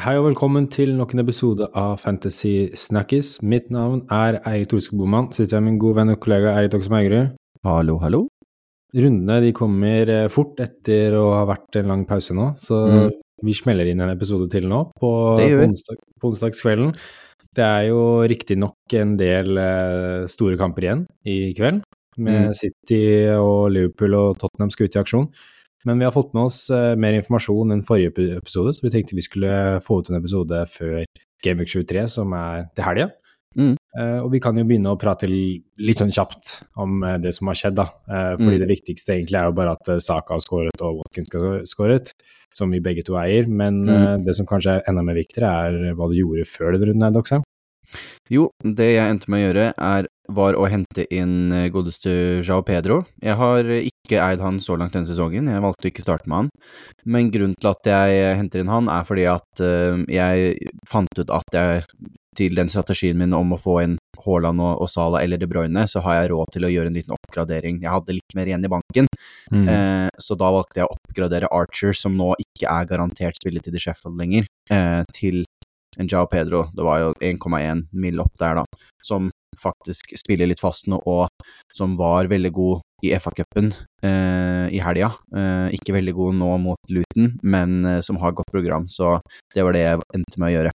Hei og velkommen til nok en episode av Fantasy Snakkis. Mitt navn er Eirik Torske Boman. Sitter jeg med min gode venn og kollega Eirik Dokse Meigerud. Hallo, hallo. Rundene de kommer eh, fort etter å ha vært en lang pause nå, så Mm. vi smeller inn en episode til nå på, på, onsdag, på onsdagskvelden. Det er jo riktignok en del eh, store kamper igjen i kveld, med Mm. City og Liverpool og Tottenham skal ut i aksjon. Men vi har fått med oss eh, mer informasjon enn forrige episode, så vi tenkte vi skulle få ut en episode før Gameweek 23, som er til helga. Mm. Uh, og vi kan jo begynne å prate litt sånn kjapt om uh, det som har skjedd, da. Uh, fordi Mm. det viktigste egentlig er jo bare at Saka har skåret og Watkins har skåret, som vi begge to eier. Men Mm. det som kanskje er enda mer viktigere, er hva du gjorde før den runden her, Doxheim. Jo, det jeg endte med å gjøre, er, var å hente inn eh, godeste Jao Pedro. Jeg har ikke eid han så langt denne sesongen, jeg valgte å ikke starte med han. Men grunnen til at jeg eh, henter inn han, er fordi at eh, jeg fant ut at jeg til den strategien min om å få inn Haaland og, og Sala eller De Bruyne, så har jeg råd til å gjøre en liten oppgradering. Jeg hadde litt mer igjen i banken, Mm. Eh, så da valgte jeg å oppgradere Archer, som nå ikke er garantert spilletid i Sheffield lenger, eh, til en Jao Pedro. Det var jo 1,1 mill. opp der, da, som faktisk spiller litt fast nå, og som var veldig god i FA-cupen eh, i helga. Eh, ikke veldig god nå mot Luton, men eh, som har godt program, så det var det jeg endte med å gjøre.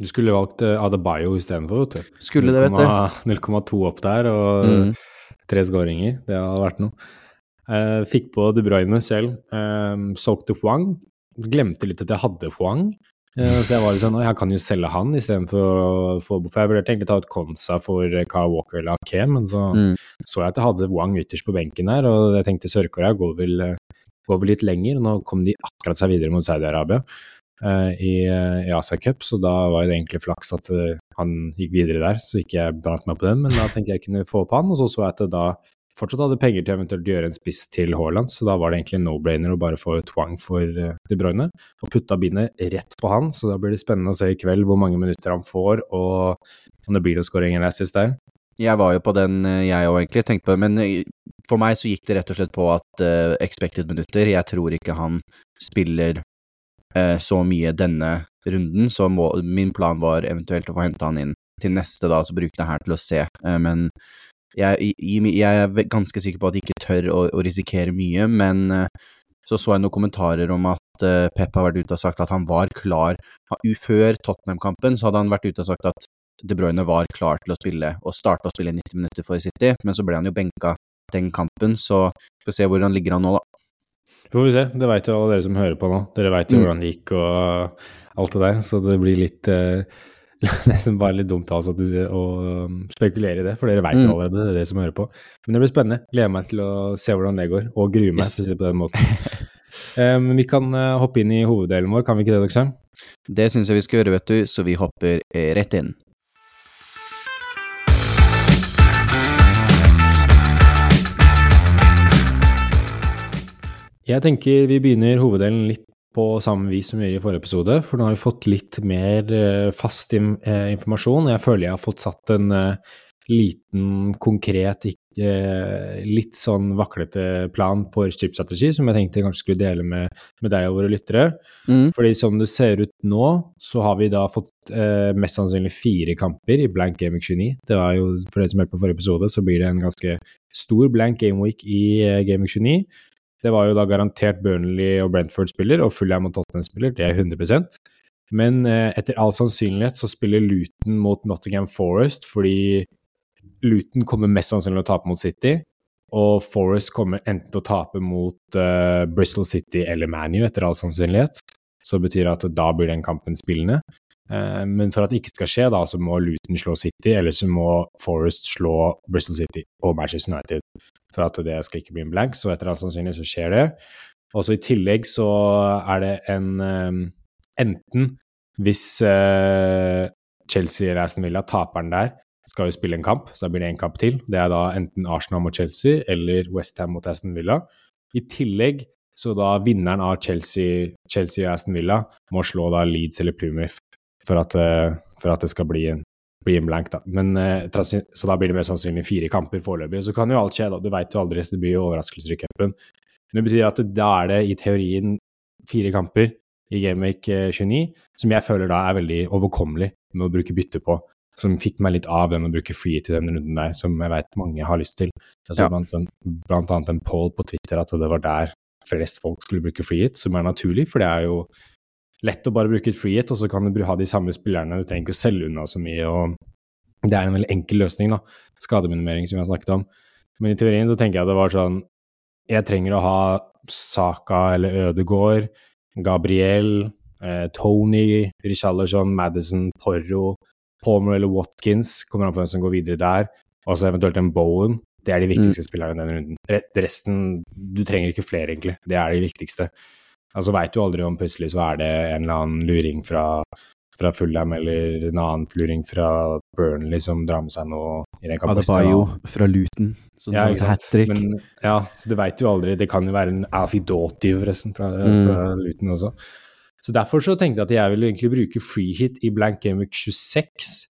Du skulle valgt uh, Adebayo istedenfor, vet du. Skulle det, vet du. 0,2 opp der og Mm. tre skåringer. Det hadde vært noe. Eh, fikk på De Bruyne selv. Uh, solgte Huang. Glemte litt at jeg hadde Huang. Eh, så jeg var litt sånn, jeg kan jo selge han istedenfor å få For jeg vurderte egentlig å ta ut Konsa for eh, Kyle Walker eller Ake, men så Mm. så jeg at jeg hadde Wang ytterst på benken der, og jeg tenkte Sør-Korea går, vel, eh, går vel litt lenger. Nå kom de akkurat seg videre mot Saudi-Arabia i, i Asia Cup, så da var det egentlig flaks at han gikk videre der, så ikke jeg brant meg på den. Men da tenkte jeg kunne få opp han, og så så jeg at da fortsatt hadde penger til eventuelt å gjøre en spiss til Haaland, så da var det egentlig no-brainer å bare få Twang for eh, De Bruyne, og putta bindet rett på han, så da blir det spennende å se i kveld hvor mange minutter han får, og om det blir noen skåring eller assist der. Jeg var jo på den, eh, jeg òg, egentlig. Tenkte på det. Men eh, for meg så gikk det rett og slett på at uh, expected minutter Jeg tror ikke han spiller uh, så mye denne runden, så må, min plan var eventuelt å få hente han inn til neste, da, så bruke det her til å se. Uh, men jeg, i- jeg er ganske sikker på at de ikke tør å, å risikere mye, men eh, så så jeg noen kommentarer om at eh, Pep har vært ute og sagt at han var klar Før Tottenham-kampen så hadde han vært ute og sagt at De Bruyne var klar til å spille og starte å spille 90 minutter for City, men så ble han jo benka den kampen, så vi får se hvor han ligger an nå, da. Får vi se. Det veit jo alle dere som hører på nå. Dere veit jo Mm. hvordan det gikk og alt det der, så det blir litt eh, Nesten bare litt dumt at å um, spekulere i det, for dere veit jo Mm. allerede, det er det som hører på. Men det blir spennende. Gleder meg til å se hvordan det går, og gruer meg til å si på den måten. Um, vi kan eh, hoppe inn i hoveddelen vår, kan vi ikke det, Doksheim? Det syns jeg vi skal gjøre, vet du, så vi hopper eh, rett inn. Jeg tenker vi begynner hoveddelen litt på samme vis som vi gjorde i forrige episode, for nå har vi fått litt mer eh, fast eh, informasjon. Jeg føler jeg har fått satt en eh, liten, konkret, litt sånn vaklete plan for chipstrategi, som jeg tenkte jeg kanskje skulle dele med, med deg og våre lyttere. Mm. Fordi som det ser ut nå, så har vi da fått eh, mest sannsynlig fire kamper i blank game week 29. Det var jo, for dere som hørte på forrige episode, så blir det en ganske stor blank game week i eh, game week 29. Det var jo da garantert Burnley og Brentford spiller, og Fulham og Tottenham spiller, det er 100% Men eh, etter all sannsynlighet så spiller Luton mot Nottingham Forest, fordi Luton kommer mest sannsynlig til å tape mot City, og Forest kommer enten til å tape mot eh, Bristol City eller ManU, etter all sannsynlighet. Så det betyr at da blir den kampen spillende. Eh, men for at det ikke skal skje, da, så må Luton slå City, eller så må Forest slå Bristol City og Manchester United. For at det skal ikke bli en blank, så etter all sannsynlighet så skjer det. Og så i tillegg så er det en eh, Enten hvis eh, Chelsea eller Aston Villa, taperen der, skal jo spille en kamp, så da blir det en kamp til. Det er da enten Arsenal mot Chelsea eller Westham mot Aston Villa. I tillegg så da vinneren av Chelsea, Chelsea og Aston Villa må slå da Leeds eller Plymouth for at, eh, for at det skal bli bli blank, da. Men, eh, så da blir det mest sannsynlig fire kamper foreløpig. Så kan jo alt skje, da. Du veit jo aldri, så det blir jo overraskelser i cupen. Men det betyr at da er det i teorien fire kamper i Gameweek 29, som jeg føler da er veldig overkommelig med å bruke bytte på. Som fikk meg litt av den å bruke free til den runden der, som jeg vet mange har lyst til. Jeg så Ja. blant, blant annet en poll på Twitter at det var der flest folk skulle bruke free hit, som er naturlig, for det er jo lett å bare bruke et freehit, og så kan du ha de samme spillerne, du trenger ikke å selge unna så mye, og det er en veldig enkel løsning, da. Skademinimering, som vi har snakket om. Men i teorien så tenker jeg det var sånn Jeg trenger å ha Saka eller Ødegård, Gabriel, eh, Tony, Richarlison, Madison, Porro, Palmer eller Watkins. Kommer an på hvem som går videre der. Og så eventuelt en Bowen. Det er de viktigste spillerne i denne runden. Resten Du trenger ikke flere, egentlig. Det er de viktigste. Og så veit du aldri om plutselig så er det en eller annen luring fra, fra Fulham eller en annen luring fra Burnley som drar med seg noe i den kampen. Adebayo fra Luton, som Ja, tar hat trick. Men, ja, så du veit jo aldri. Det kan jo være en Alfidoti, forresten, fra, Mm. fra Luton også. Så derfor så tenkte jeg at jeg ville egentlig bruke free hit i blank gaming 26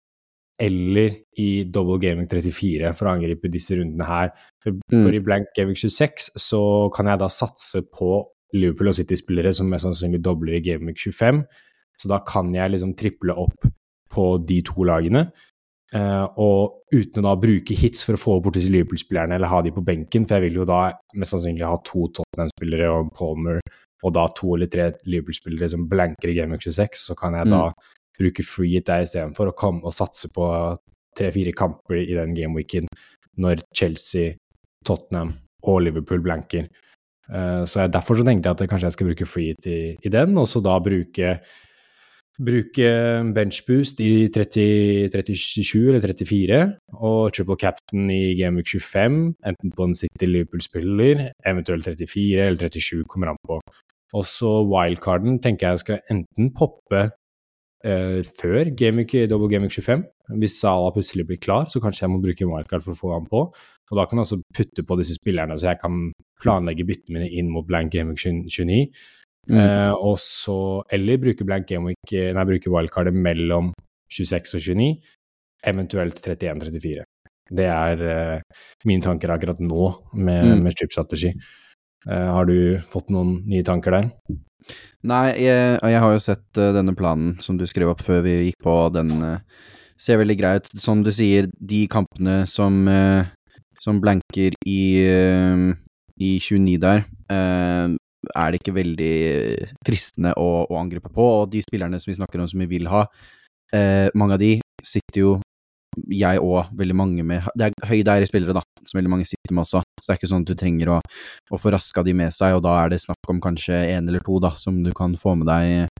eller i double gaming 34 for å angripe disse rundene her. For, Mm. for i blank gaming 26 så kan jeg da satse på Liverpool og City-spillere som mest sannsynlig dobler i gaming 25, så da kan jeg liksom triple opp på de to lagene. Uh, og uten å da bruke hits for å få bort disse Liverpool-spillerne eller ha de på benken, for jeg vil jo da mest sannsynlig ha to Tottenham-spillere og Palmer, og da to eller tre Liverpool-spillere som blanker i Game Week 26, så kan jeg da bruke free hit der istedenfor å komme og satse på tre-fire kamper i den gameweeken når Chelsea, Tottenham og Liverpool blanker. Eh, så jeg, derfor så tenkte jeg at kanskje jeg skal bruke free i, i den, og så da bruke Bruke benchboost i 30, 37 eller 34, og triple captain i Game Week 25, enten på en City Liverpool-spiller, eventuelt 34 eller 37, kommer an på. Og så wildcarden tenker jeg skal enten poppe eh, før Game Week, Double Game Week 25. Hvis Salah plutselig blir klar, så kanskje jeg må bruke wildcard for å få han på. Og da kan jeg også putte på disse spillerne, så jeg kan planlegge byttene mine inn mot blank Game Week 29. Mm. Eh, og så, eller bruke blank gameweek, nei, bruke wildcardet mellom 26 og 29, eventuelt 31-34. Det er eh, mine tanker akkurat nå med, Mm. med strip-strategi. Eh, har du fått noen nye tanker der? Nei, jeg, jeg har jo sett uh, denne planen som du skrev opp før vi gikk på, den uh, ser veldig grei ut. Som du sier, de kampene som, eh, som blanker i, eh, i 29 der, eh, er det ikke veldig fristende å, å angripe på, og de spillerne som vi snakker om som vi vil ha, eh, mange av de sitter jo jeg og veldig mange med Det er høydere spillere, da, som veldig mange sitter med også. Så det er ikke sånn at du trenger å, å få raska de med seg, og da er det snakk om kanskje en eller to da, som du kan få med deg,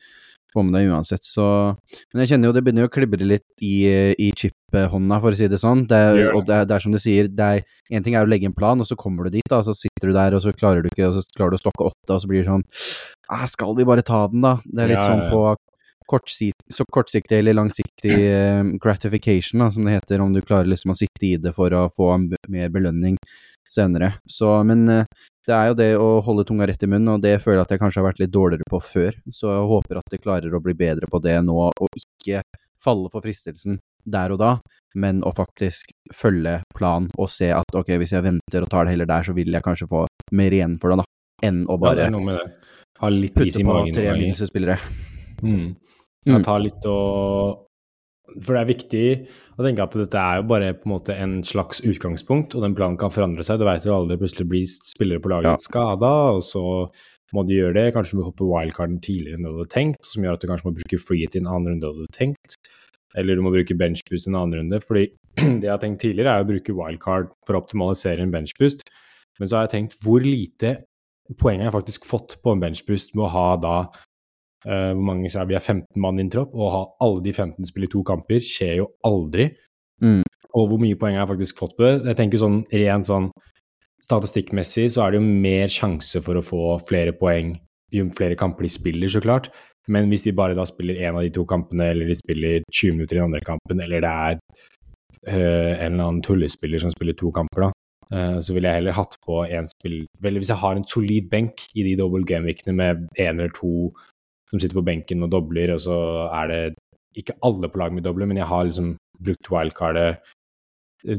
få med deg uansett. Så Men jeg kjenner jo det begynner å klibre litt i, i chip-hånda, for å si det sånn. Det er, og det er, det er som du sier, det er én ting er å legge en plan, og så kommer du dit, da, og så sitter du der, og så klarer du ikke, og så klarer du å stokke åtte, og så blir det sånn ah, Skal vi bare ta den, da? Det er litt Ja, sånn på så kortsiktig eller langsiktig eh, gratification, da, som det heter, om du klarer liksom å sitte i det for å få mer belønning senere. Så, men eh, det er jo det å holde tunga rett i munnen, og det føler jeg at jeg kanskje har vært litt dårligere på før. Så jeg håper at jeg klarer å bli bedre på det nå, og ikke falle for fristelsen der og da, men å faktisk følge planen og se at ok, hvis jeg venter og tar det heller der, så vil jeg kanskje få mer igjen for det, da, enn å Ja, bare is putte i på magen. tre noen ganger. middels spillere. Mm. Ja, Mm. ta litt og For det er viktig å tenke at dette er jo bare på en måte en slags utgangspunkt, og den planen kan forandre seg. Du vet jo aldri, plutselig blir spillere på laget Ja. skada, og så må de gjøre det. Kanskje du må hoppe wildcarden tidligere enn du hadde tenkt, som gjør at du kanskje må bruke free hit i en annen runde enn du hadde tenkt. Eller du må bruke benchboost i en annen runde. Fordi det jeg har tenkt tidligere, er å bruke wildcard for å optimalisere en benchboost. Men så har jeg tenkt hvor lite poeng har jeg faktisk fått på en benchboost med å ha da eh, hvor mange så er vi? Er 15 mann i en tropp, og å ha alle de 15 spille to kamper skjer jo aldri. Mm. Og hvor mye poeng har jeg faktisk fått på det? Jeg tenker sånn rent sånn statistikkmessig så er det jo mer sjanse for å få flere poeng jo flere kamper de spiller, så klart. Men hvis de bare da spiller én av de to kampene, eller de spiller 20 minutter i den andre kampen, eller det er uh, en eller annen tullespiller som spiller to kamper, da, eh, så ville jeg heller hatt på én spill Vel, hvis jeg har en solid benk i de double game-weekene med én eller to som sitter på benken og dobler, og så er det ikke alle på lag med dobler, men jeg har liksom brukt wildcardet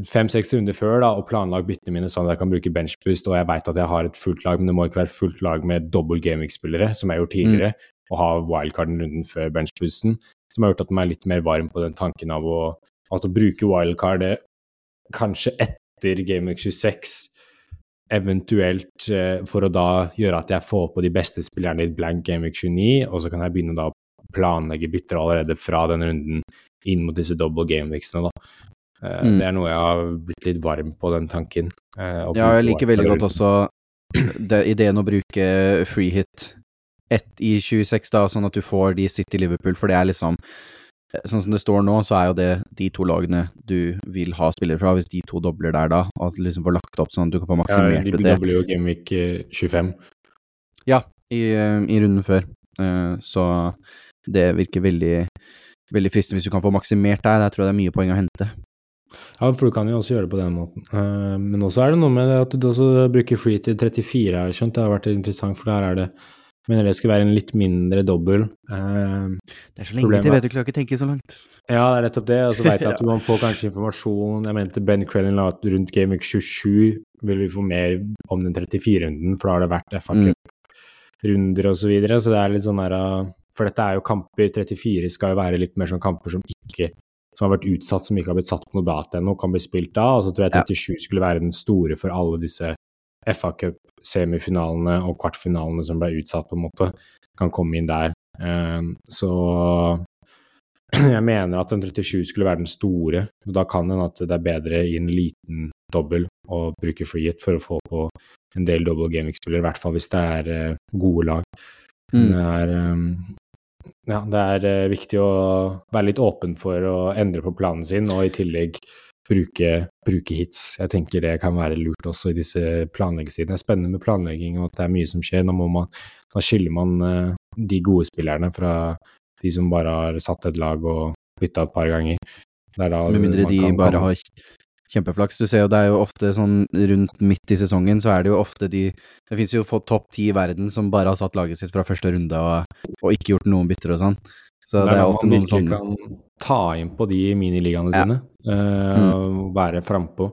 fem-seks runder før da, og planlagt byttene mine sånn at jeg kan bruke benchboost, og jeg veit at jeg har et fullt lag, men det må ikke være et fullt lag med dobbel gaming-spillere, som jeg har gjort tidligere. og ha wildcarden runden før benchboosten, som har gjort at man er litt mer varm på den tanken av å, at å bruke wildcardet kanskje etter Week 26, eventuelt eh, for å da gjøre at jeg får på de beste spillerne i blank Gameweek 29, og så kan jeg begynne da å planlegge bytter allerede fra den runden inn mot disse double game-weeksene, da. Eh, Mm. Det er noe jeg har blitt litt varm på, den tanken. eh, Ja, jeg liker veldig godt også det, ideen å bruke free hit ett i 26, da, sånn at du får de City-Liverpool, for det er liksom Sånn som det står nå, så er jo det de to lagene du vil ha spillere fra, hvis de to dobler der da, og at du liksom får lagt opp sånn at du kan få Ja, maksimert de Ja, de dobler jo Game Week eh, 25. Ja, i, eh, i runden før. Eh, Så det virker veldig, veldig fristende hvis du kan få maksimert der. Der tror jeg det er mye poeng å hente. Ja, for du kan jo også gjøre det på den måten. Eh, Men også er det noe med det at du også bruker free til 34, har jeg skjønt. Det har vært interessant, for der er det Mener det skulle være en litt mindre dobbel. Eh, Det er så lenge Problemet- til, vet du klarer ikke tenke så langt. Ja, det er nettopp det. Og så veit jeg at man får kanskje informasjon Jeg mente Ben Crellin la at rundt Game Week 27 vil vi få mer om den 34-runden, for da har det vært FA Mm. Og så videre. Så det er litt sånn der uh, For dette er jo kamper 34 skal jo være litt mer sånn kamper som ikke som har vært utsatt, som ikke har blitt satt på noe data ennå, kan bli spilt da. Og så tror jeg Ja. 37 skulle være den store for alle disse FA Cup-semifinalene og kvartfinalene som ble utsatt, på en måte. Kan komme inn der. Um, så jeg mener at den 37 skulle være den store. Da kan en at det er bedre i en liten dobbel å bruke free hit for å få på en del double gaming-spillere, i hvert fall hvis det er eh, gode lag. Mm. Det er, um, ja, det er eh, viktig å være litt åpen for å endre på planen sin, og i tillegg bruke, bruke hits. Jeg tenker det kan være lurt også i disse planleggingstidene. Det er spennende med planlegging, og at det er mye som skjer. Da, man, da skiller man eh, de gode spillerne fra de som bare har satt et lag og bytta et par ganger. Det er Med mindre de kan bare har kjempeflaks. Du ser jo det er jo ofte sånn rundt midt i sesongen, så er det jo ofte de Det fins jo topp ti i verden som bare har satt laget sitt fra første runde og, og ikke gjort noen bytter og sånn. Så det er da alltid noen sånne kan ta inn på de miniligaene Ja. sine. Uh, Mm. Være frampå.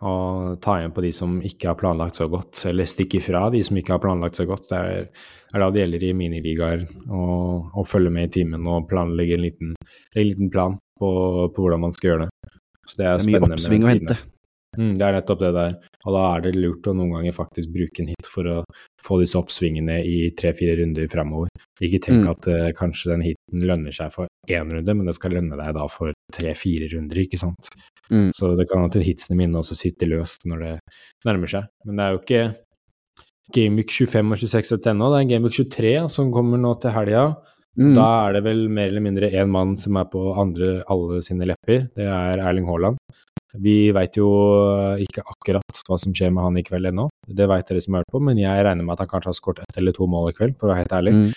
Og ta igjen på de som ikke har planlagt så godt, eller stikke fra de som ikke har planlagt så godt. Det er, er da det gjelder i miniligaer å følge med i timen og planlegge en liten, en liten plan på, på hvordan man skal gjøre det. Så det er, Det er mye oppsving å hente. Mm, det er nettopp det der. Og da er det lurt å noen ganger faktisk bruke en hit for å få disse oppsvingene i tre-fire runder framover. Ikke tenk Mm. at uh, kanskje den hiten lønner seg for én runde, men det skal lønne deg da for tre-fire runder, ikke sant. Mm. Så det kan hende hitsene mine også sitter løst når det nærmer seg. Men det er jo ikke Gamebook 25 og 26 ut ennå, det er Gamebook 23 som kommer nå til helga. Mm. Da er det vel mer eller mindre én mann som er på andre alle sine lepper. Det er Erling Haaland. Vi veit jo ikke akkurat hva som skjer med han i kveld ennå. Det veit dere som har hørt på, men jeg regner med at han kanskje har skåret ett eller to mål i kveld, for å være helt ærlig. Mm.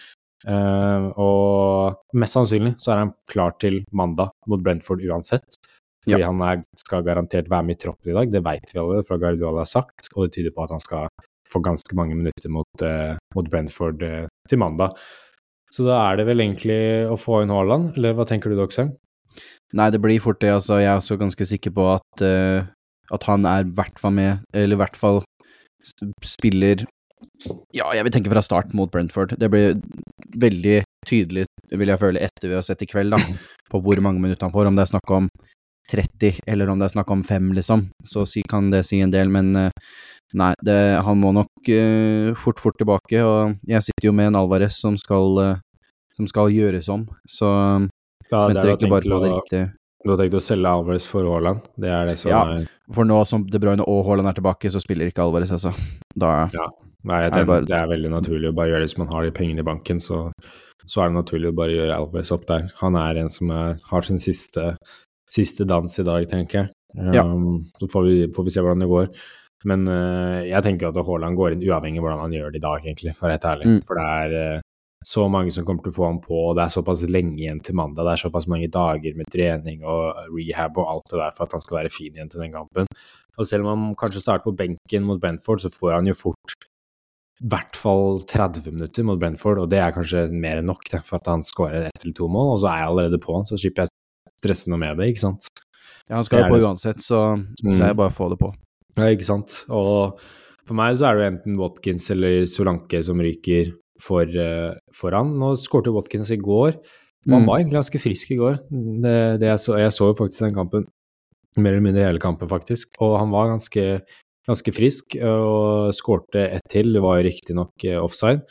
Uh, og mest sannsynlig så er han klar til mandag mot Brentford uansett. Fordi Ja. han er, skal garantert være med i troppen i dag, det veit vi allerede fra Guardiola har sagt, og det tyder på at han skal få ganske mange minutter mot, uh, mot Brentford uh, til mandag. Så da er det vel egentlig å få inn Haaland, eller hva tenker du, Doxheim? Nei, det blir fort det, altså. Jeg er også ganske sikker på at, uh, at han er i hvert fall med, eller i hvert fall spiller Ja, jeg vil tenke fra start mot Brentford. Det blir veldig tydelig, vil jeg føle, etter vi har sett i kveld, da, på hvor mange minutter han får. Om det er snakk om 30, eller om det er snakk om 5, liksom. Så kan det si en del, men uh, nei, det, han må nok uh, fort, fort tilbake. Og jeg sitter jo med en Alvarez som skal, som skal gjøres om, så Ja, venter egentlig bare på det riktige. Du har tenkt å selge Alvarez for Haaland? Det er det som Ja. er For nå som De Bruyne og Haaland er tilbake, så spiller ikke Alvarez, altså. Da Nei, jeg Er det bare- det er veldig naturlig å bare gjøre det hvis man har de pengene i banken, så, så er det naturlig å bare gjøre Alvarez opp der. Han er en som er, har sin siste, siste dans i dag, tenker jeg. Ja. Um, så får vi, får vi se hvordan det går. Men uh, jeg tenker at Haaland går inn uavhengig av hvordan han gjør det i dag, egentlig, for å være helt ærlig. Mm. For det er eh, så mange som kommer til å få ham på, og det er såpass lenge igjen til mandag. Det er såpass mange dager med trening og rehab og alt det der for at han skal være fin igjen til den kampen. Og selv om han kanskje starter på benken mot Brentford, så får han jo fort i hvert fall 30 minutter mot Brentford, og det er kanskje mer enn nok det, for at han skårer ett eller to mål, og så er jeg allerede på han, så slipper jeg stresse noe med det, ikke sant. Ja, han skal jo på det- uansett, så Mm. det er bare å få det på. Ja, ikke sant. Og for meg så er det jo enten Watkins eller Solanke som ryker for, uh, for han. Nå skårte Watkins i går, han Mm. var egentlig ganske frisk i går. Det, det jeg, så, jeg så jo faktisk den kampen, mer eller mindre hele kampen, faktisk, og han var ganske, ganske frisk og skårte ett til. Det var jo riktignok uh, offside.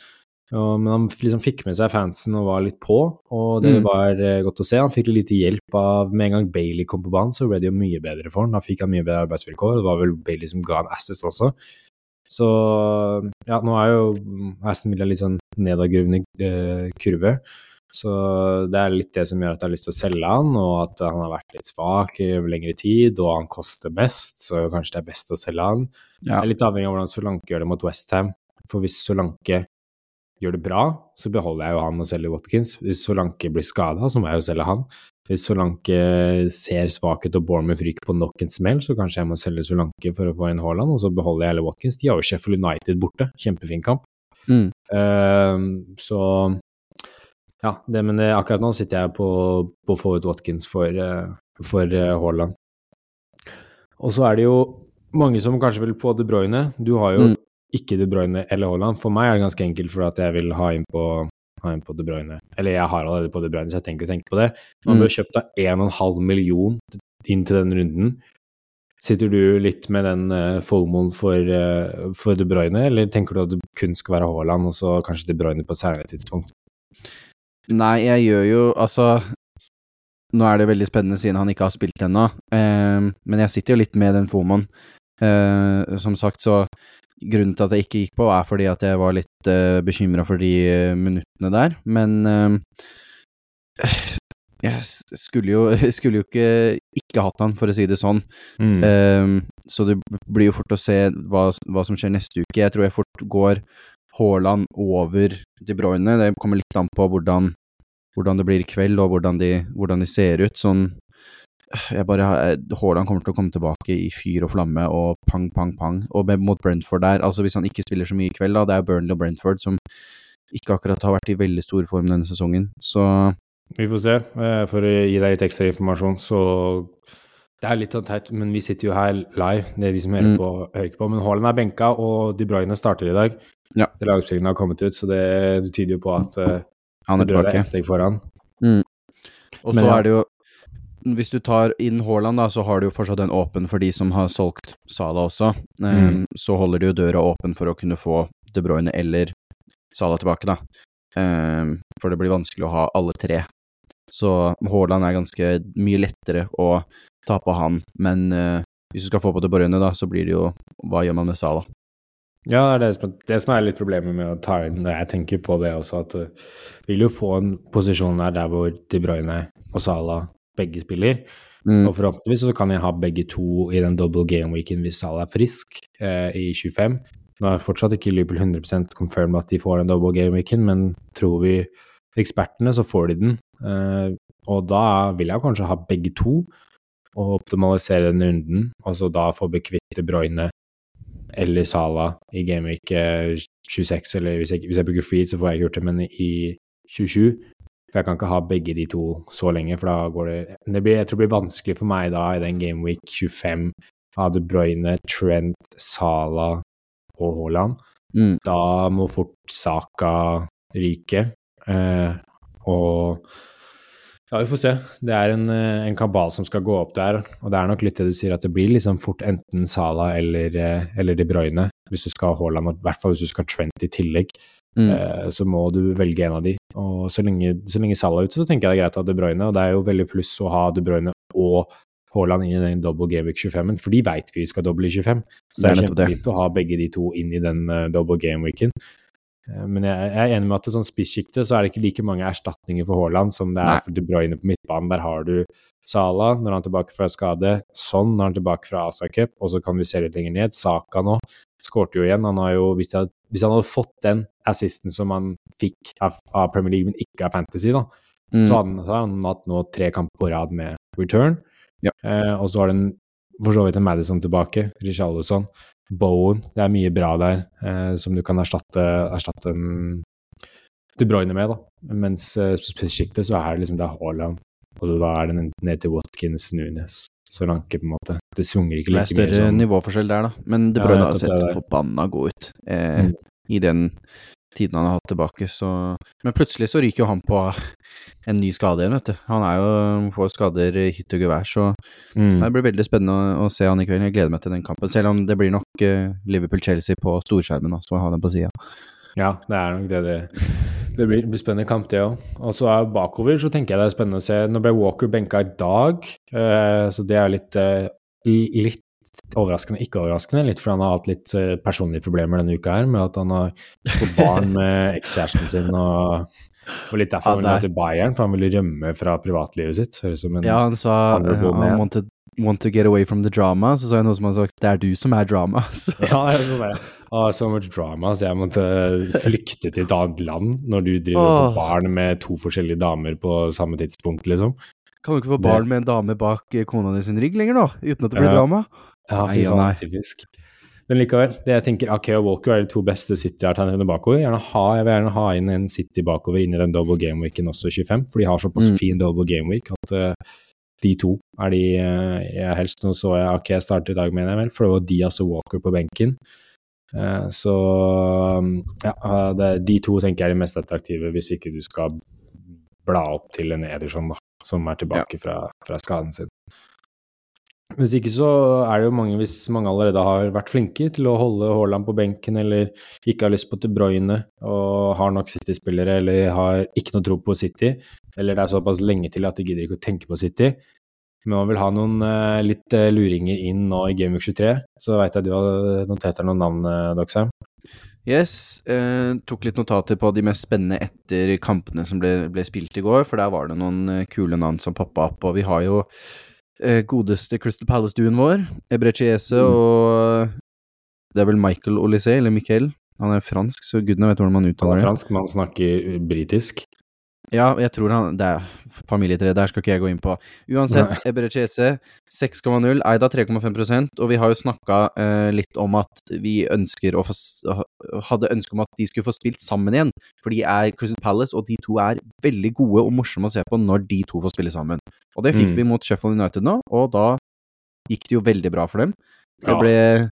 Og, men han liksom fikk med seg fansen og var litt på, og det Mm. var eh, godt å se. Han fikk litt hjelp av Med en gang Bailey kom på banen, så ble det jo mye bedre for han. Da fikk han mye bedre arbeidsvilkår. Det var vel Bailey som ga han assets også. Så ja, nå er jo Aston Villa litt sånn nedadgruvende eh, kurve. Så det er litt det som gjør at jeg har lyst til å selge han, og at han har vært litt svak i lengre tid, og han koster mest, så kanskje det er best å selge han. Ja. Det er litt avhengig av hvordan Solanke gjør det mot Westham. For hvis Solanke gjør det bra, så beholder jeg jo han og selger Watkins. Hvis Solanke blir skada, så må jeg jo selge han. Hvis Solanke ser svakhet og Bournemouth ryker på nok en smell, så kanskje jeg må selge Solanke for å få inn Haaland, og så beholder jeg heller Watkins. De har jo Sheffield United borte, kjempefin kamp. Mm. Uh, så ja, det, men det, akkurat nå sitter jeg på, på å få ut Watkins for, uh, for eh, Haaland. Og så er det jo mange som kanskje vil på De Bruyne. Du har jo Mm. ikke De Bruyne eller Haaland. For meg er det ganske enkelt for at jeg vil ha inn på, ha inn på De Bruyne. Eller jeg har allerede på De Bruyne, så jeg tenker å tenke på det. Man Mm. bør kjøpt av 1,5 million inn til den runden. Sitter du litt med den uh, fomoen for, uh, for De Bruyne, eller tenker du at det kun skal være Haaland, og så kanskje De Bruyne på et senere tidspunkt? Nei, jeg gjør jo Altså, nå er det veldig spennende siden han ikke har spilt ennå, eh, men jeg sitter jo litt med den fomoen. Eh, som sagt, så grunnen til at jeg ikke gikk på, er fordi at jeg var litt uh, bekymra for de eh, minuttene der, men uh, jeg skulle jo, skulle jo ikke ikke hatt han, for å si det sånn. Mm. Ehm, så det blir jo fort å se hva, hva som skjer neste uke. Jeg tror jeg fort går Haaland over De Bruyne. Det kommer litt an på hvordan, hvordan det blir i kveld, og hvordan de, hvordan de ser ut. Sånn jeg bare, Haaland kommer til å komme tilbake i fyr og flamme og pang, pang, pang. Og mot Brentford der, altså hvis han ikke spiller så mye i kveld, da, det er Burnley og Brentford som ikke akkurat har vært i veldig stor form denne sesongen. Så Vi får se. Eh, For å gi deg litt ekstra informasjon, så Det er litt teit, men vi sitter jo her live. Det er de som hører, Mm. på, hører ikke på. Men Haaland er benka, og De Bruyne starter i dag. Ja. Lagoppstillingen har kommet ut, så det, det tyder jo på at uh, han er tilbake. ett steg foran. Og Men så er det jo Hvis du tar inn Haaland, da, så har du jo fortsatt den åpen for de som har solgt Sala også. Um, Så holder du jo døra åpen for å kunne få De Bruyne eller Sala tilbake, da. Um, for det blir vanskelig å ha alle tre. Så Haaland er ganske mye lettere å ta på han, men uh, hvis du skal få på De Bruyne, da, så blir det jo Hva gjør man med Sala? Ja, det er det som, det som er litt problemet med å ta inn jeg tenker på det også, at du vil jo få en posisjon der, der hvor De Bruyne og Salah begge spiller. Mm. Og forhåpentligvis så kan jeg ha begge to i den double game weeken hvis Salah er frisk eh, i 25. Nå er fortsatt ikke Liverpool 100% confirmed at de får den double game weeken, men tror vi ekspertene, så får de den. Eh, og da vil jeg kanskje ha begge to, og optimalisere den runden, og så da få bekvitt Broyne eller Sala i gameweek eh, 26, eller hvis jeg, hvis jeg bruker free, så får jeg ikke gjort det, men i 27. For jeg kan ikke ha begge de to så lenge, for da går det det blir, Jeg tror det blir vanskelig for meg da i den gameweek 25 av De Bruyne, Trent, Sala og Haaland. Mm. Da må fort Saka ryke. Eh, og ja, vi får se. Det er en, eh, en kabal som skal gå opp der, og det er nok litt det du sier, at det blir liksom fort enten Sala eller, eh, eller De Bruyne, hvis du skal ha Haaland, og i hvert fall hvis du skal ha Trent i tillegg. Mm. Eh, så må du velge en av de. Og så lenge, så lenge Salah er ute, så tenker jeg det er greit å ha De Bruyne, og det er jo veldig pluss å ha De Bruyne og Haaland inn i den double gameweek 25-en, for de veit vi skal doble i 25. Så det Det er kjempefint å ha begge de to inn i den uh, double gameweeken. Uh, men jeg, jeg er enig med at det sånn spissjikte så er det ikke like mange erstatninger for Haaland som det er Nei. for De Bruyne på midtbanen. Der har du Sala når han er tilbake fra skade, sånn når han er tilbake fra Asa Cup, og så kan vi se litt lenger ned. Saka nå skårte jo igjen. Han har jo, hvis, de hadde, hvis han hadde fått den assisten som han fikk av, Premier League, men ikke av Fantasy, da, Mm. så, hadde, han- så har han hatt nå tre kamper på rad med return. Ja. Eh, og så har den for så vidt en Madison tilbake, Richarlison, Bowen. Det er mye bra der eh, som du kan erstatte, erstatte um, De Bruyne med, da. Mens eh, sjiktet så er det liksom det er Haaland, og da er det ned til Watkins, Nunes, Solanke, på en måte. Det svinger ikke Det er like større sånn. nivåforskjell der, da. Men De Ja, Bruyne har sett det forbanna god ut eh, Mm. i den tiden han har hatt tilbake, så Men plutselig så ryker jo han på en ny skade igjen, vet du. Han er jo får skader i hytt og gevær, så Mm. det blir veldig spennende å, å se han i kveld. Jeg gleder meg til den kampen, selv om det blir nok uh, Liverpool-Chelsea på storskjermen, da, så jeg har den på sida. Ja, det er nok det det, det blir. Blir spennende kamp, det òg. Og så er bakover så tenker jeg det er spennende å se. Nå ble Walker benka i dag, eh, så det er litt, eh, litt overraskende, ikke overraskende. Litt fordi han har hatt litt eh, personlige problemer denne uka her, med at han har fått barn med ekskjæresten sin og og litt derfor Ja, han ville til Bayern, for han ville rømme fra privatlivet sitt. Høres ut som en Ja, han sa han wanted, want to get away from the drama, så sa jeg noe som han sa det er du som er drama. Så. Ja, jeg ah, so much drama, så jeg måtte flykte til et annet land når du driver og får barn med to forskjellige damer på samme tidspunkt, liksom. Kan du ikke få barn med en dame bak eh, kona di sin rygg lenger, da? Uten at det blir Ja. drama? Ja, fy faen, typisk. Men likevel, det jeg tenker Akeo og Walker er de to beste City-alternativene bakover. Gjerne ha, jeg vil gjerne ha inn en City bakover inn i den double game weeken også, 25, for de har såpass Mm. fin double game week at eh, de to er de eh, jeg helst Nå så jeg Ake starte i dag, mener jeg vel, for det var Diaz og Walker på benken. Eh, så um, ja, eh, det, de to tenker jeg er de mest attraktive hvis ikke du skal bla opp til en Ederson, da, som er tilbake fra, fra skaden sin. Hvis ikke så er det jo mange, hvis mange allerede har vært flinke til å holde Haaland på benken, eller ikke har lyst på De Bruyne og har nok City-spillere, eller har ikke noe tro på City, eller det er såpass lenge til at de gidder ikke å tenke på City, men man vil ha noen eh, litt eh, luringer inn nå i Game Week 23, så veit jeg du har notert deg noen navn, uh, Doxheim. Yes, eh, tok litt notater på de mest spennende etter kampene som ble, ble spilt i går, for der var det noen eh, kule navn som poppa opp, og vi har jo eh, godeste Crystal Palace-duen vår, Ebrechiese, Mm. og det er vel Michael Olysée, eller Michael. Han er fransk, så gudene vet hvordan man uttaler Han er fransk, men han snakker britisk. Ja, jeg tror han Det er familietre, der skal ikke jeg gå inn på. Uansett, Eberechese 6,0, Eida 3,5% og vi har jo snakka eh, litt om at vi ønsker å få Hadde ønske om at de skulle få spilt sammen igjen, for de er Crystal Palace, og de to er veldig gode og morsomme å se på når de to får spille sammen. Og det fikk Mm. vi mot Sheffield United nå, og da gikk det jo veldig bra for dem. Det Ja. ble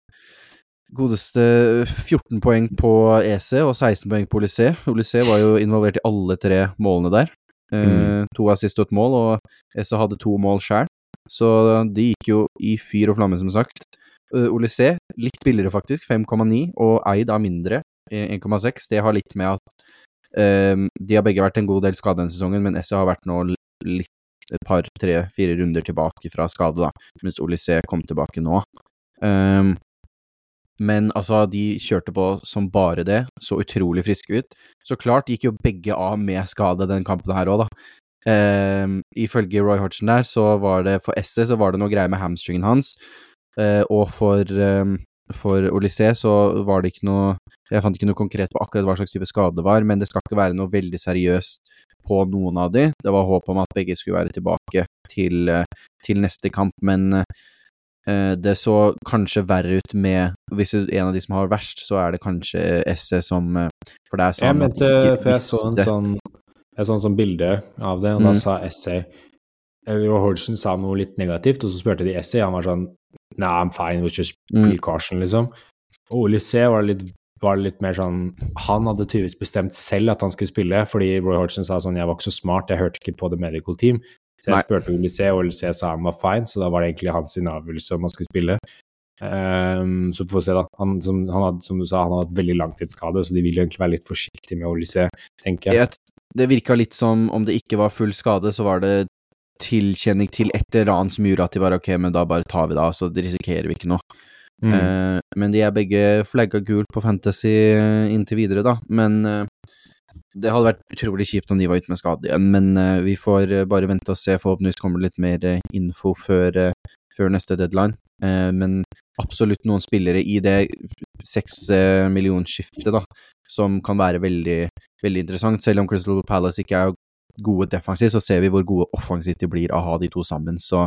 godeste 14 poeng på EC og 16 poeng på Olysée. Olysée var jo involvert i alle tre målene der. Eh, Mm. To assist og et mål, og EC hadde to mål sjøl. Så de gikk jo i fyr og flamme, som sagt. Uh, Olysée litt billigere, faktisk, 5,9, og Eid er mindre, eh, 1,6. Det har litt med at eh, de har begge vært en god del skada denne sesongen, men EC har vært nå litt et par, tre, fire runder tilbake fra skade, da, mens Olysée kom tilbake nå. Um, men altså, de kjørte på som bare det, så utrolig friske ut. Så klart gikk jo begge av med skade den kampen her òg, da. Eh, ifølge Roy Hodgson der, så var det for Esse så var det noe greier med hamstringen hans. Eh, og for, eh, for Olysée så var det ikke noe Jeg fant ikke noe konkret på akkurat hva slags type skade det var, men det skal ikke være noe veldig seriøst på noen av de. Det var håp om at begge skulle være tilbake til, eh, til neste kamp, men eh, det så kanskje verre ut med Hvis en av de som har verst, så er det kanskje Esse som For det er sa Jeg mente, for jeg så en sånn, jeg så en sånn bilde av det, og da Mm. sa Essay Roy Hodgson sa noe litt negativt, og så spurte de Essay, han var sånn Nah, I'm fine, with just Mm. precaution, liksom. Og Olysée var litt var litt mer sånn Han hadde tydeligvis bestemt selv at han skulle spille, fordi Roy Hodgson sa sånn Jeg var ikke så smart, jeg hørte ikke på The Medical Team. Så jeg Nei. spurte Olysée, og Olysée sa han var fine, så da var det egentlig hans avgjørelse om han skulle spille. Um, så får vi se, da. Han, som, han hadde, som du sa, han har hatt veldig langtidsskade, så de vil jo egentlig være litt forsiktige med Olysée, tenker jeg. Det virka litt som om det ikke var full skade, så var det tilkjenning til et eller annet som gjorde at de bare ok, men da bare tar vi det av, så risikerer vi ikke noe. Mm. Uh, men de er begge flagga gult på Fantasy eh, inntil videre, da. Men eh, det hadde vært utrolig kjipt om de var ute med skade igjen. Men uh, vi får uh, bare vente og se. Forhåpentligvis kommer det litt mer uh, info før, før neste deadline. Men absolutt noen spillere i det seks millionskiftet, da, som kan være veldig, veldig interessant. Selv om Crystal Palace ikke er gode defensivt, så ser vi hvor gode offensivt de blir av å ha de to sammen. Så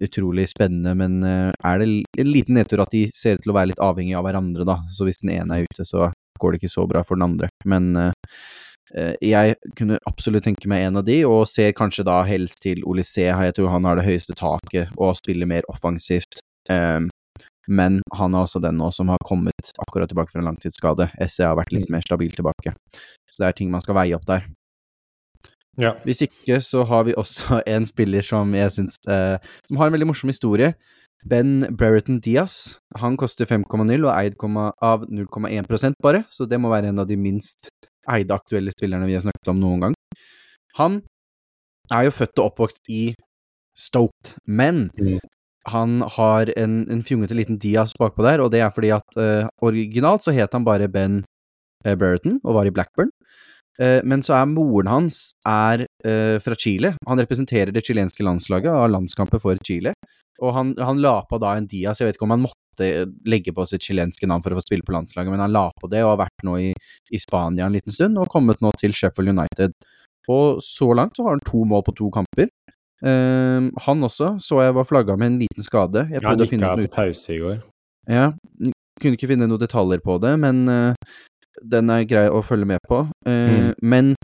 utrolig spennende, men er det en liten nedtur at de ser ut til å være litt avhengig av hverandre, da. Så hvis den ene er ute, så går det ikke så bra for den andre. Men eh, eh, jeg kunne absolutt tenke meg en av de, og ser kanskje da helst til Olysé. Jeg tror han har det høyeste taket og spiller mer offensivt. Eh, men han er også den nå som har kommet akkurat tilbake fra en langtidsskade. SE har vært litt mer stabil tilbake. Så det er ting man skal veie opp der. Ja. Hvis ikke, så har vi også en spiller som jeg syns eh, Som har en veldig morsom historie. Ben Brereton Diaz. Han koster 5,0 og er eid av 0,1% bare, så det må være en av de minst eide aktuelle spillerne vi har snakket om noen gang. Han er jo født og oppvokst i Stoke, men Mm. han har en, en fjongete liten Diaz bakpå der, og det er fordi at uh, originalt så het han bare Ben eh, Brereton og var i Blackburn. Eh, men så er moren hans er eh, fra Chile. Han representerer det chilenske landslaget har landskamper for Chile. Og han, han la på da en Diaz. Jeg vet ikke om han måtte legge på sitt chilenske navn for å få spille på landslaget, men han la på det og har vært nå i, i Spania en liten stund, og kommet nå til Sheffield United. Og så langt så har han to mål på to kamper. Uh, han også så jeg var flagga med en liten skade. Jeg Han ja, å gikk av til pause i går. ja, kunne ikke finne noen detaljer på det, men eh, den er grei å følge med på. Eh, Men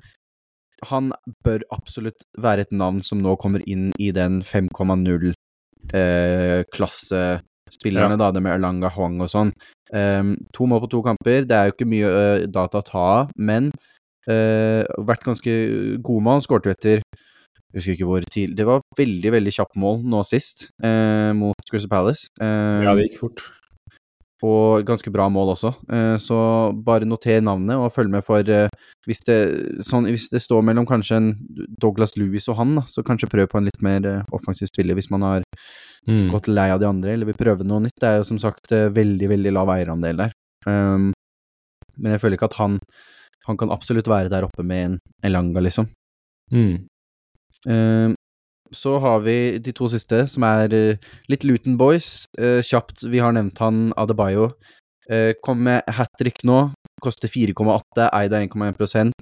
han bør absolutt være et navn som nå kommer inn i den 5,0-klassespillerne, Ja. da, det med Erlanga Hwang og sånn. Eh, to mål på to kamper, det er jo ikke mye eh, data å ta av, men eh, vært ganske god med. Han skårte jo etter jeg husker ikke hvor tidlig Det var veldig, veldig kjapt mål nå sist, eh, mot Crystal Palace. Eh, Ja, det gikk fort. Og ganske bra mål også. Eh, Så bare noter navnet og følg med for eh, hvis det, sånn, hvis det står mellom kanskje en Douglas Lewis og han, da, så kanskje prøv på en litt mer eh, offensiv spiller hvis man har Mm. gått lei av de andre eller vil prøve noe nytt. Det er jo som sagt veldig, veldig lav eierandel der. Um, men jeg føler ikke at han Han kan absolutt være der oppe med en Elanga, liksom. Mm. Eh, så har vi de to siste, som er eh, litt Luton Boys. Eh, kjapt, vi har nevnt han Adebayo. Uh, kom med hat trick nå. Koster 4,8, eid av 1,1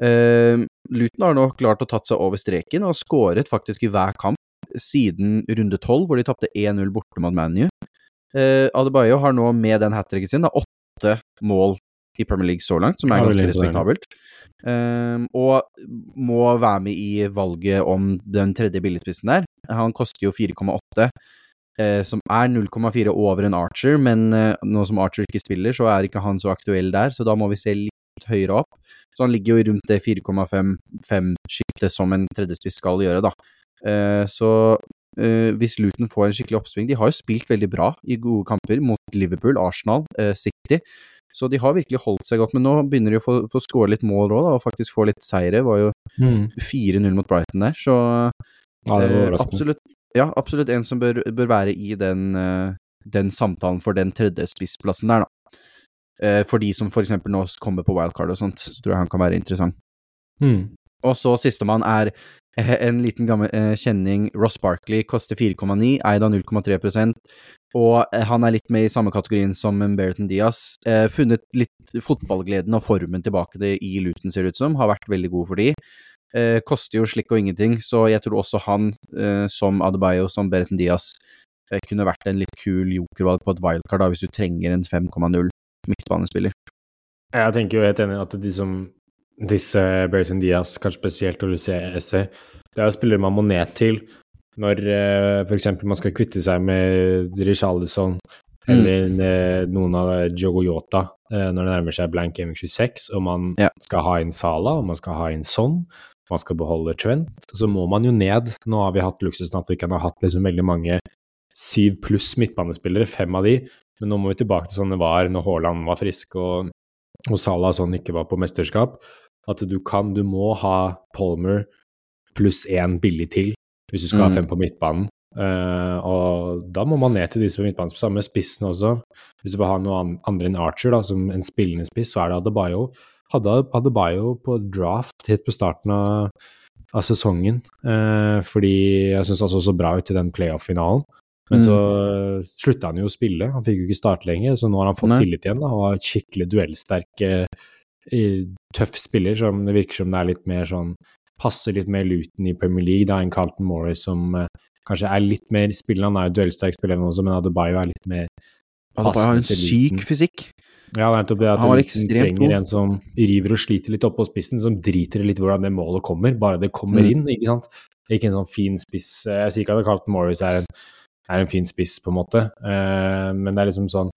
uh, Luton har nå klart å tatt seg over streken og skåret faktisk i hver kamp siden runde 12, hvor de tapte 1-0 borte mot ManU. Uh, Adebayo har nå med den hat tricken sin da, åtte mål i Premier League så langt, som er ganske respektabelt. Um, og må være med i valget om den tredje billigspissen der. Han koster jo 4,8, eh, som er 0,4 over en Archer, men eh, nå som Archer ikke spiller, så er ikke han så aktuell der, så da må vi se litt høyere opp. Så han ligger jo rundt det 4,5-sjiktet som en tredjespiss skal gjøre, da. Eh, så eh, hvis Luton får en skikkelig oppsving De har jo spilt veldig bra i gode kamper mot Liverpool, Arsenal, City. Så de har virkelig holdt seg godt, men nå begynner de å få, få score litt mål òg, og faktisk få litt seire. Det var jo Mm. 4-0 mot Brighton der, så Ja, det var eh, absolutt, ja, absolutt en som bør, bør være i den, eh, den samtalen for den tredje spissplassen der, da. Eh, for de som for eksempel nå kommer på wildcard og sånt, så tror jeg han kan være interessant. Mm. Og så sistemann er en liten gammel eh, kjenning, Ross Barkley, koster 4,9, eid av 0,3 og eh, han er litt med i samme kategorien som Berton Diaz. Eh, funnet litt fotballgleden og formen tilbake det i Luton, ser det ut som. Har vært veldig god for de. Eh, koster jo slikk og ingenting, så jeg tror også han, eh, som Adebayo, som Berton Diaz, eh, kunne vært en litt kul jokervalg på et wildcard da, hvis du trenger en 5,0 midtbanespiller. Jeg tenker jo helt enig at de som disse Berton Diaz, kanskje spesielt Olysee Esse, det er jo spillere man må ned til når eh, f.eks. man skal kvitte seg med Rishalison eller mm. noen av Jogo Yota eh, når det nærmer seg blank gaming 26, og man Ja. skal ha inn Sala, og man skal ha inn Son, man skal beholde Trent, så må man jo ned. Nå har vi hatt luksusen at vi kan ha hatt liksom veldig mange syv pluss midtbanespillere, fem av de, men nå må vi tilbake til sånn det var når Haaland var frisk og, og Salah sånn ikke var på mesterskap. At du kan, du må ha Palmer pluss én billig til hvis du skal Mm. ha fem på midtbanen. Uh, og da må man ned til disse på midtbanen. Samme spissen også. Hvis du vil ha noe andre enn Archer, da, som en spillende spiss, så er det Adebayo. Hadde Adebayo på draft helt på starten av, av sesongen, uh, fordi jeg syns han så så bra ut i den playoff-finalen. Men Mm. så slutta han jo å spille, han fikk jo ikke starte lenger, så nå har han fått Nei. tillit igjen da, og har skikkelig duellsterk, tøff spiller som det virker som det er litt mer sånn Passer litt mer Luton i Premier League da enn Carlton Morris, som uh, kanskje er litt mer spillende. Han er jo duellsterk spiller han også, men Adebayo er litt mer Adebayo har en syk fysikk. Ja, det er nettopp det at Han Luton trenger en som river og sliter litt oppå spissen, som driter i litt hvordan det målet kommer, bare det kommer Mm. inn, ikke sant. Ikke en sånn fin spiss. Jeg sier ikke at Carlton Morris er en er en fin spiss, på en måte. Eh, men det er liksom sånn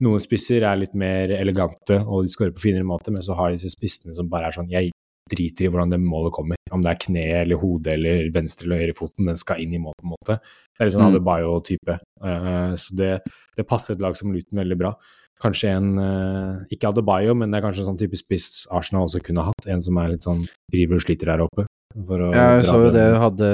Noen spisser er litt mer elegante, og de skårer på finere måte, men så har disse spissene som bare er sånn Jeg driter i hvordan det målet kommer. Om det er kne eller hode eller venstre eller høyre foten, den skal inn i mål, på en måte. Det er litt sånn Mm. Adebayo-type. Eh, så det, det passer et lag som Luton veldig bra. Kanskje en eh, Ikke Adebayo, men det er kanskje en sånn type spiss Arsenal også kunne hatt. En som er litt sånn driver og sliter der oppe. For å Jeg så jo det hun hadde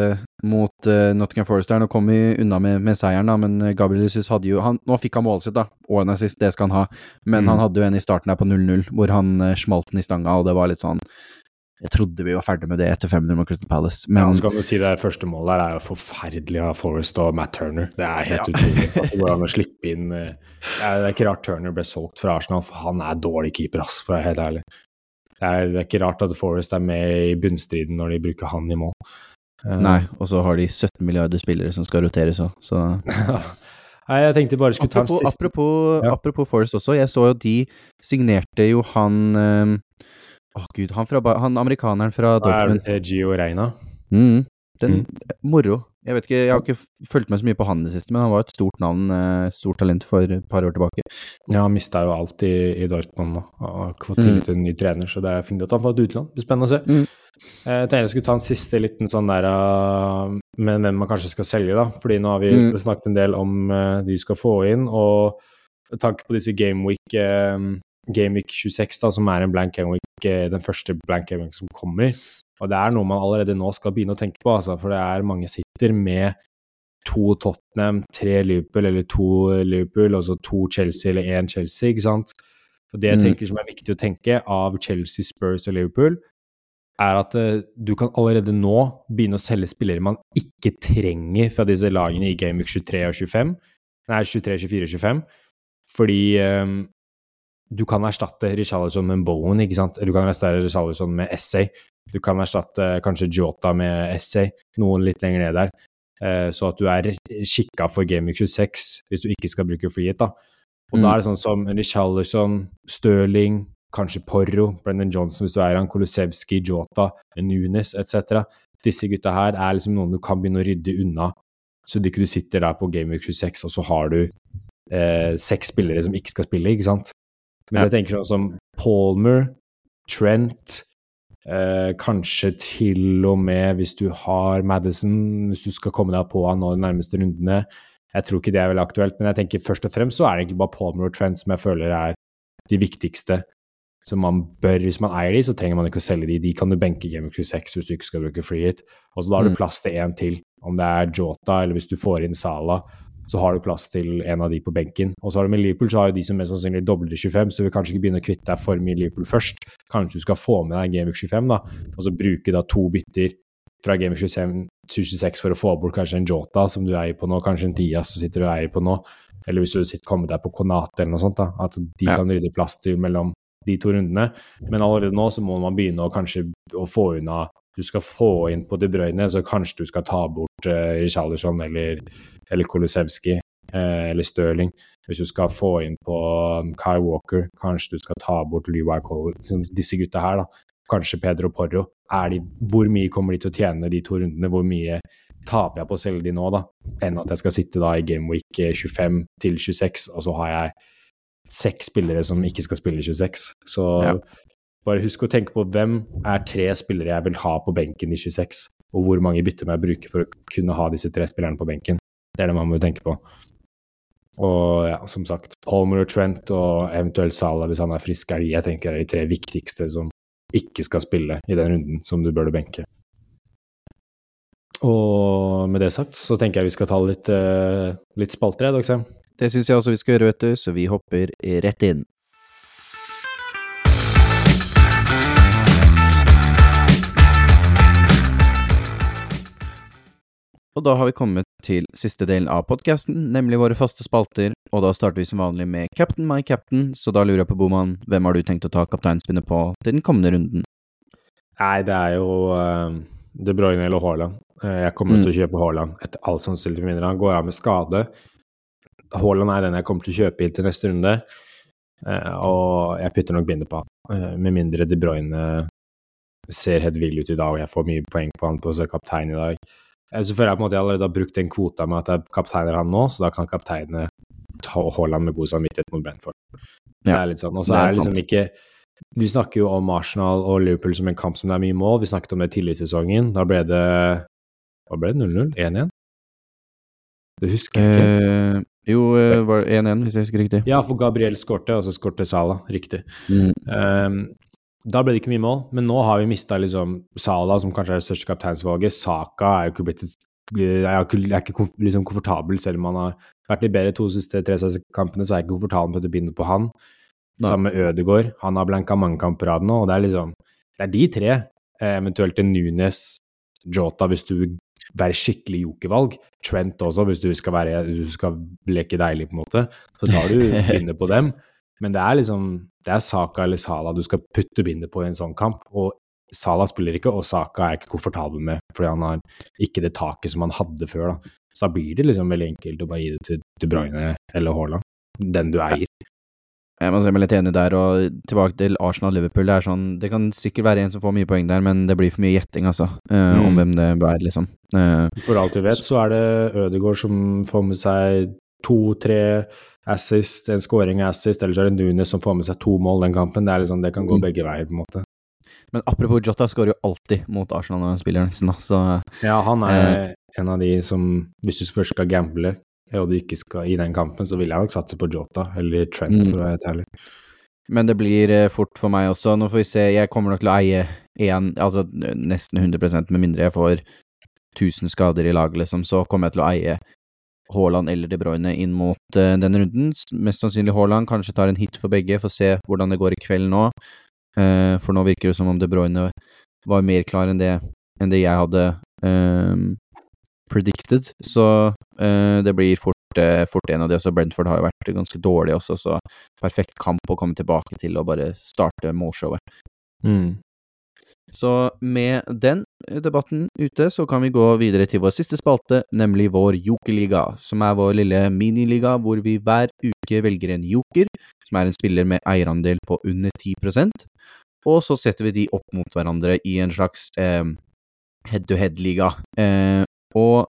mot uh, Nottingham Forest der. Nå kom vi unna med, med seieren, da, men eh, Gabriel Jesus hadde jo han, Nå fikk han målet sitt, da, og en assist, det skal han ha, men Mm. han hadde jo en i starten der på 0-0, hvor han uh, smalt den i stanga, og det var litt sånn Jeg trodde vi var ferdig med det etter 500 mot Crystal Palace, Ja, så kan du si Det første målet her er jo forferdelig av Forrest og Matt Turner. Det er helt utrolig. at Det går an å slippe inn eh, Det er, ikke rart Turner ble solgt fra Arsenal, for han er dårlig keeper, ass, for å være helt ærlig. Det er, det er ikke rart at Forrest er med i bunnstriden når de bruker han i mål. Eh, Nei, og så har de 17 milliarder spillere som skal roteres òg, så Nei, jeg tenkte bare skulle ta en siste apropos, Ja. apropos Forrest også, jeg så jo de signerte jo han Åh gud, han, fra, han amerikaneren fra Dortmund. er det Gio Reina? Mm, den Moro. Jeg vet ikke, jeg har ikke fulgt med så mye på han i det siste, men han var et stort navn, eh, stort talent for et par år tilbake. Ja, han mista jo alt i, i Dortmund nå, og har fått Mm. tillit til en ny trener, så det er fint at han får et utland. Det blir spennende å se. Mm. Eh, Jeg tenkte jeg skulle ta en siste liten sånn der uh, med hvem man kanskje skal selge, da. Fordi nå har vi Mm. snakket en del om de skal få inn, og med tanke på disse Gameweek Gameweek 26, da, som er en blank gameweek, den første blank gameweek som kommer. Og det er noe man allerede nå skal begynne å tenke på, altså, for det er mange sitter med to Tottenham, tre Liverpool eller to Liverpool, altså to Chelsea eller én Chelsea, ikke sant. Og det jeg Mm. tenker som er viktig å tenke av Chelsea, Spurs og Liverpool, er at uh, du kan allerede nå begynne å selge spillere man ikke trenger fra disse lagene i Gameweek 23 og 25, nei 23, 24 og 25, fordi eh, du kan erstatte Richarlison med Bowen, ikke sant? Du kan erstatte Richarlison med Essay. Du kan erstatte kanskje Jota med Essay, noen litt lenger ned der. Eh, så at du er skikka for Gaming 26 hvis du ikke skal bruke freehit, da. Og Mm. da er det sånn som Richarlison, Stirling, kanskje Porro, Brendan Johnson hvis du er han, Kolosevski, Jota, Nunes etc. Disse gutta her er liksom noen du kan begynne å rydde unna, så du ikke du sitter der på Gaming 26 og så har du eh, seks spillere som ikke skal spille, ikke sant. Mens jeg tenker sånn som Palmer, Trent, eh, kanskje til og med hvis du har Madison, hvis du skal komme deg på han nå de nærmeste rundene. Jeg tror ikke det er veldig aktuelt, men jeg tenker først og fremst så er det egentlig bare Palmer og Trent som jeg føler er de viktigste. Så man bør, hvis man eier de, så trenger man ikke å selge de. De kan du benke Game of 26 hvis du ikke skal bruke free hit. Og så da har du Mm. plass til en til. Om det er Jota, eller hvis du får inn Sala, så har du plass til en av de på benken. Og så har du med Liverpool, så har jo de som mest sannsynlig dobler 25, så du vil kanskje ikke begynne å kvitte deg for mye Liverpool først. Kanskje du skal få med deg Game of 25, da, og så bruke da to bytter fra Game of 26 for å få bort kanskje en Jota som du eier på nå, kanskje en Diaz som sitter og eier på nå, eller hvis du sitter kommer deg på Konate eller noe sånt, da, at de kan rydde plass til mellom de to rundene. Men allerede nå så må man begynne å kanskje å få unna Du skal få inn på De Bruyne, så kanskje du skal ta bort uh, Richarlison eller, eller Kolosevskij eh, eller Stirling. Hvis du skal få inn på um, Kyle Walker, kanskje du skal ta bort Lewy Cole. Liksom disse gutta her, da. Kanskje Pedro Porro. De, hvor mye kommer de til å tjene de to rundene? Hvor mye taper jeg på å selge de nå, da? Enn at jeg skal sitte da i Gameweek 25 til 26, og så har jeg seks spillere som ikke skal spille 26. Så Ja. Bare husk å tenke på hvem er tre spillere jeg vil ha på benken i 26, og hvor mange bytter jeg bruker for å kunne ha disse tre spillerne på benken. Det er det man må tenke på. Og ja, som sagt, Palmer og Trent og eventuelt Salah hvis han er frisk, er de jeg tenker er de tre viktigste som ikke skal spille i den runden som du bør benke. Og med det sagt så tenker jeg vi skal ta litt, uh, litt spalter, jeg. Det syns jeg også vi skal gjøre, vet du, så vi hopper rett inn. Og da har vi kommet til siste delen av podkasten, nemlig våre faste spalter, og da starter vi som vanlig med Captain my captain, så da lurer jeg på, Boman, hvem har du tenkt å ta kapteinspinnet på til den kommende runden? Nei, det er jo uh, De Bruyne eller Haaland. Uh, jeg kommer Mm. til å kjøpe Haaland etter all sannsynlighet mindre han går av med skade. Haaland er den jeg kommer til å kjøpe inn til neste runde, uh, og jeg putter nok bindet på han. Uh, med mindre De Bruyne ser helt vill ut i dag, og jeg får mye poeng på han på å se kaptein i dag. Eh, Så føler jeg på en måte jeg allerede har brukt den kvota med at jeg kapteiner han nå, så da kan kapteinene ta Haaland med god samvittighet mot Brentford. Det er litt sånn. Og så er det liksom ikke Vi snakker jo om Arsenal og Liverpool som en kamp som det er mye mål. Vi snakket om det tidligere i sesongen. Da ble det Hva ble det? 0-0? 1-1? Det husker jeg ikke. Eh, jo, eh, var det 1-1, hvis jeg husker riktig. Ja, for Gabriel skårte, og så skårte Salah. Riktig. Mm. Ehm, da ble det ikke mye mål, men nå har vi mista liksom Salah, som kanskje er det største kapteinsvalget. Saka er jo ikke blitt et jeg er ikke, jeg er ikke liksom komfortabel, selv om han har vært litt bedre de to siste tre kampene, så er jeg ikke komfortabel med å begynne på han. Nei. Sammen med Ødegaard. Han har blanka mange kamper av nå, og det er liksom Det er de tre, eh, eventuelt en Nunes, Jota hvis du vil være skikkelig jokervalg. Trent også, hvis du skal, være, hvis du skal leke deilig, på en måte. Så tar du begynner på dem. Men det er liksom Det er Saka eller Sala du skal putte bindet på i en sånn kamp. Og Sala spiller ikke, og Saka er ikke komfortabel med, fordi han har ikke det taket som han hadde før. da. Så da blir det liksom veldig enkelt å bare gi det til til Bruyne eller Haaland. Den du eier. Jeg må si meg litt enig der, og tilbake til Arsenal-Liverpool. Det er sånn, det kan sikkert være en som får mye poeng der, men det blir for mye gjetting, altså, mm. om hvem det er, liksom. Eh, For alt vi vet, så er det Ødegaard som får med seg to-tre assist, en scoring assist, eller så er det Nunes som får med seg to mål den kampen. Det liksom, det kan gå Mm. begge veier, på en måte. men apropos Jota, skårer jo alltid mot Arsenal når han spiller, nesten, så Ja, han er en av de som, hvis du først skal gamble, og du ikke skal i den kampen, så ville jeg nok satt det på Jota eller Trent, Mm. for å være helt ærlig. Men det blir eh, fort for meg også. Nå får vi se. Jeg kommer nok til å eie én, altså eh, nesten 100% med mindre jeg får 1000 skader i laget, liksom. Så kommer jeg til å eie Haaland eller De Bruyne inn mot uh, denne runden. Mest sannsynlig Haaland. Kanskje tar en hit for begge. Får se hvordan det går i kveld nå. Uh, for nå virker det som om De Bruyne var mer klar enn det, enn det jeg hadde eh, predicted. Så uh, det blir fort, fort en av de. Også Brentford har jo vært ganske dårlig også, så perfekt kamp å komme tilbake til og bare starte målshowet. Mm. Så med den debatten ute, så kan vi gå videre til vår siste spalte, nemlig vår jokerliga, som er vår lille miniliga hvor vi hver uke velger en joker, som er en spiller med eierandel på under 10% og så setter vi de opp mot hverandre i en slags eh, head-to-head-liga. Eh, og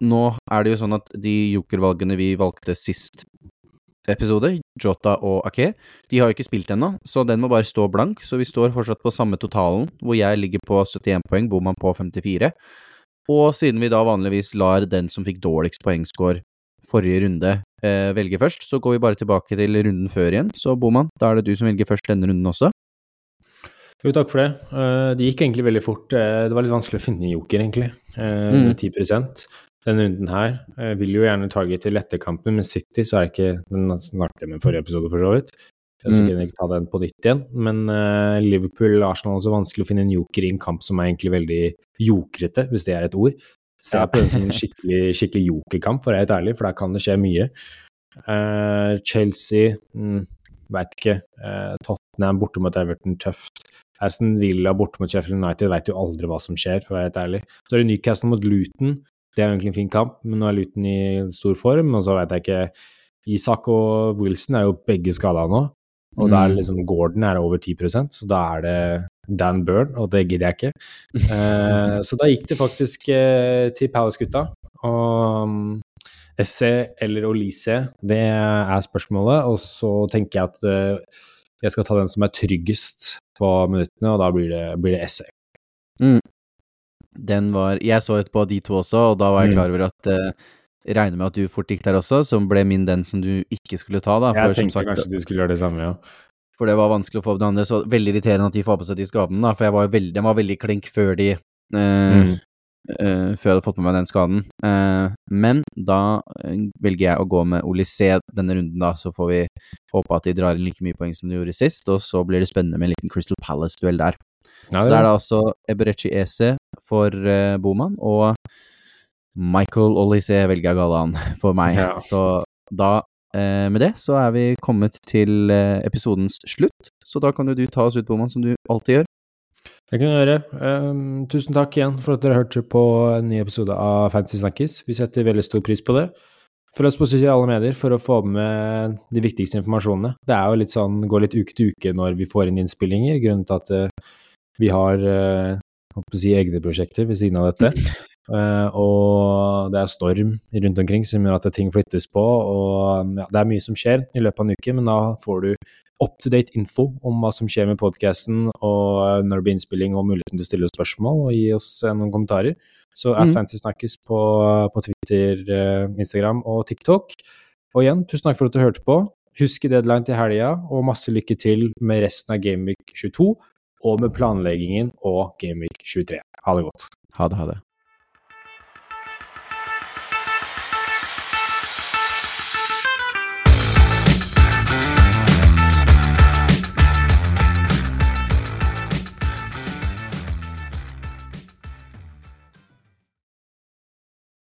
nå er det jo sånn at de jokervalgene vi valgte sist episode, Jota og Ake, de har jo ikke spilt ennå, så den må bare stå blank. Så vi står fortsatt på samme totalen, hvor jeg ligger på 71 poeng, Boman på 54. Og siden vi da vanligvis lar den som fikk dårligst poengscore forrige runde, eh, velge først, så går vi bare tilbake til runden før igjen. Så Boman, da er det du som velger først denne runden også. Jo, takk for det. Eh, det gikk egentlig veldig fort. Eh, det var litt vanskelig å finne joker, egentlig, eh, Mm. 10 Denne runden her Jeg vil jo gjerne targete lettekampen, men City så er ikke Den snakket jeg med i forrige episode, for så vidt. Jeg skal Mm. ikke ta den på nytt igjen. Men uh, Liverpool Arsenal er også vanskelig å finne en joker i en kamp som er egentlig veldig jokrete, hvis det er et ord. Så jeg er på den som en skikkelig, skikkelig jokerkamp, for å være helt ærlig, for der kan det skje mye. Uh, Chelsea mm, Veit ikke. Uh, Tottenham borte mot Everton, tøft. Aston Villa borte mot Sheffield United, veit jo aldri hva som skjer, for å være helt ærlig. Så er det Newcastle mot Luton. Det er jo egentlig en fin kamp, men nå er Luton i stor form, og så veit jeg ikke Isak og Wilson er jo begge skada nå, og er Mm. liksom Gordon er over 10% så da er det Dan Byrne, og det gidder jeg ikke. Eh, så da gikk det faktisk eh, til Palace-gutta. Og um, SC eller Olise, det er spørsmålet. Og så tenker jeg at eh, jeg skal ta den som er tryggest på minuttene, og da blir det, blir det SC. Den var Jeg så et på de to også, og da var jeg Mm. klar over at uh, regner med at du fort gikk der også, som ble min den som du ikke skulle ta, da. For, Jeg tenkte sagt, kanskje du skulle gjøre det samme, ja. for det var vanskelig å få opp det andre. Så veldig irriterende at de får på seg de skadene, da. For jeg var veldig, den var veldig klink før de uh, Mm. Uh, Før jeg hadde fått med meg den skaden. Uh, men da velger jeg å gå med Olysé denne runden, da. Så får vi håpe at de drar inn like mye poeng som de gjorde sist, og så blir det spennende med en liten Crystal Palace-duell der. Ja Så det er det altså Eberechi Ese for uh, Boman, og Michael Olysée velger han for meg. Ja. Så da, eh, med det, så er vi kommet til eh, episodens slutt. Så da kan jo du ta oss ut, Boman, som du alltid gjør. Det kan jeg gjøre. Um, tusen takk igjen for at dere hørte på en ny episode av Fantasy Snakkis. Vi setter veldig stor pris på det. Følg oss på sosiale medier for å få med de viktigste informasjonene. Det er jo litt sånn, går litt uke til uke når vi får inn innspillinger. Grunnen til at eh, vi har eh, si egne prosjekter ved siden av dette. Uh, og det er storm rundt omkring som gjør at ting flyttes på. og ja, Det er mye som skjer i løpet av en uke, men da får du up to date info om hva som skjer med podkasten, og når det blir innspilling, og muligheten til å stille spørsmål og gi oss noen kommentarer. Så at mm. Fancy snakkes på, på Twitter, Instagram og TikTok. Og igjen, tusen takk for at du hørte på. Husk deadline til helga, og masse lykke til med resten av Gameweek 22 og med planleggingen og Gameweek 23. Ha det godt. Ha det, ha det.